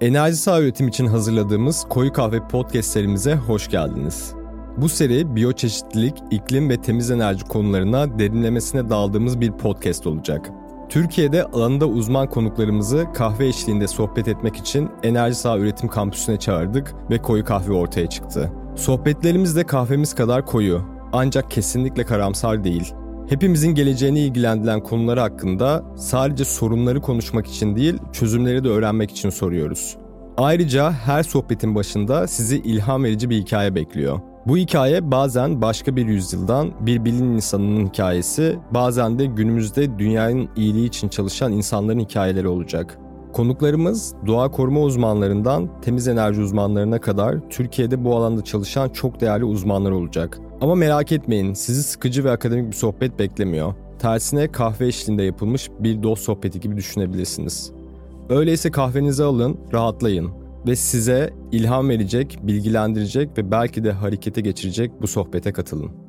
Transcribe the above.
Enerji sağ üretim için hazırladığımız Koyu Kahve podcast serimize hoş geldiniz. Bu seri biyoçeşitlilik, iklim ve temiz enerji konularına derinlemesine daldığımız bir podcast olacak. Türkiye'de alanında uzman konuklarımızı kahve eşliğinde sohbet etmek için Enerji Sağ Üretim Kampüsü'ne çağırdık ve koyu kahve ortaya çıktı. Sohbetlerimiz de kahvemiz kadar koyu ancak kesinlikle karamsar değil. Hepimizin geleceğini ilgilendiren konuları hakkında sadece sorunları konuşmak için değil, çözümleri de öğrenmek için soruyoruz. Ayrıca her sohbetin başında sizi ilham verici bir hikaye bekliyor. Bu hikaye bazen başka bir yüzyıldan bir bilim insanının hikayesi, bazen de günümüzde dünyanın iyiliği için çalışan insanların hikayeleri olacak. Konuklarımız doğa koruma uzmanlarından temiz enerji uzmanlarına kadar Türkiye'de bu alanda çalışan çok değerli uzmanlar olacak. Ama merak etmeyin sizi sıkıcı ve akademik bir sohbet beklemiyor. Tersine kahve eşliğinde yapılmış bir dost sohbeti gibi düşünebilirsiniz. Öyleyse kahvenizi alın, rahatlayın ve size ilham verecek, bilgilendirecek ve belki de harekete geçirecek bu sohbete katılın.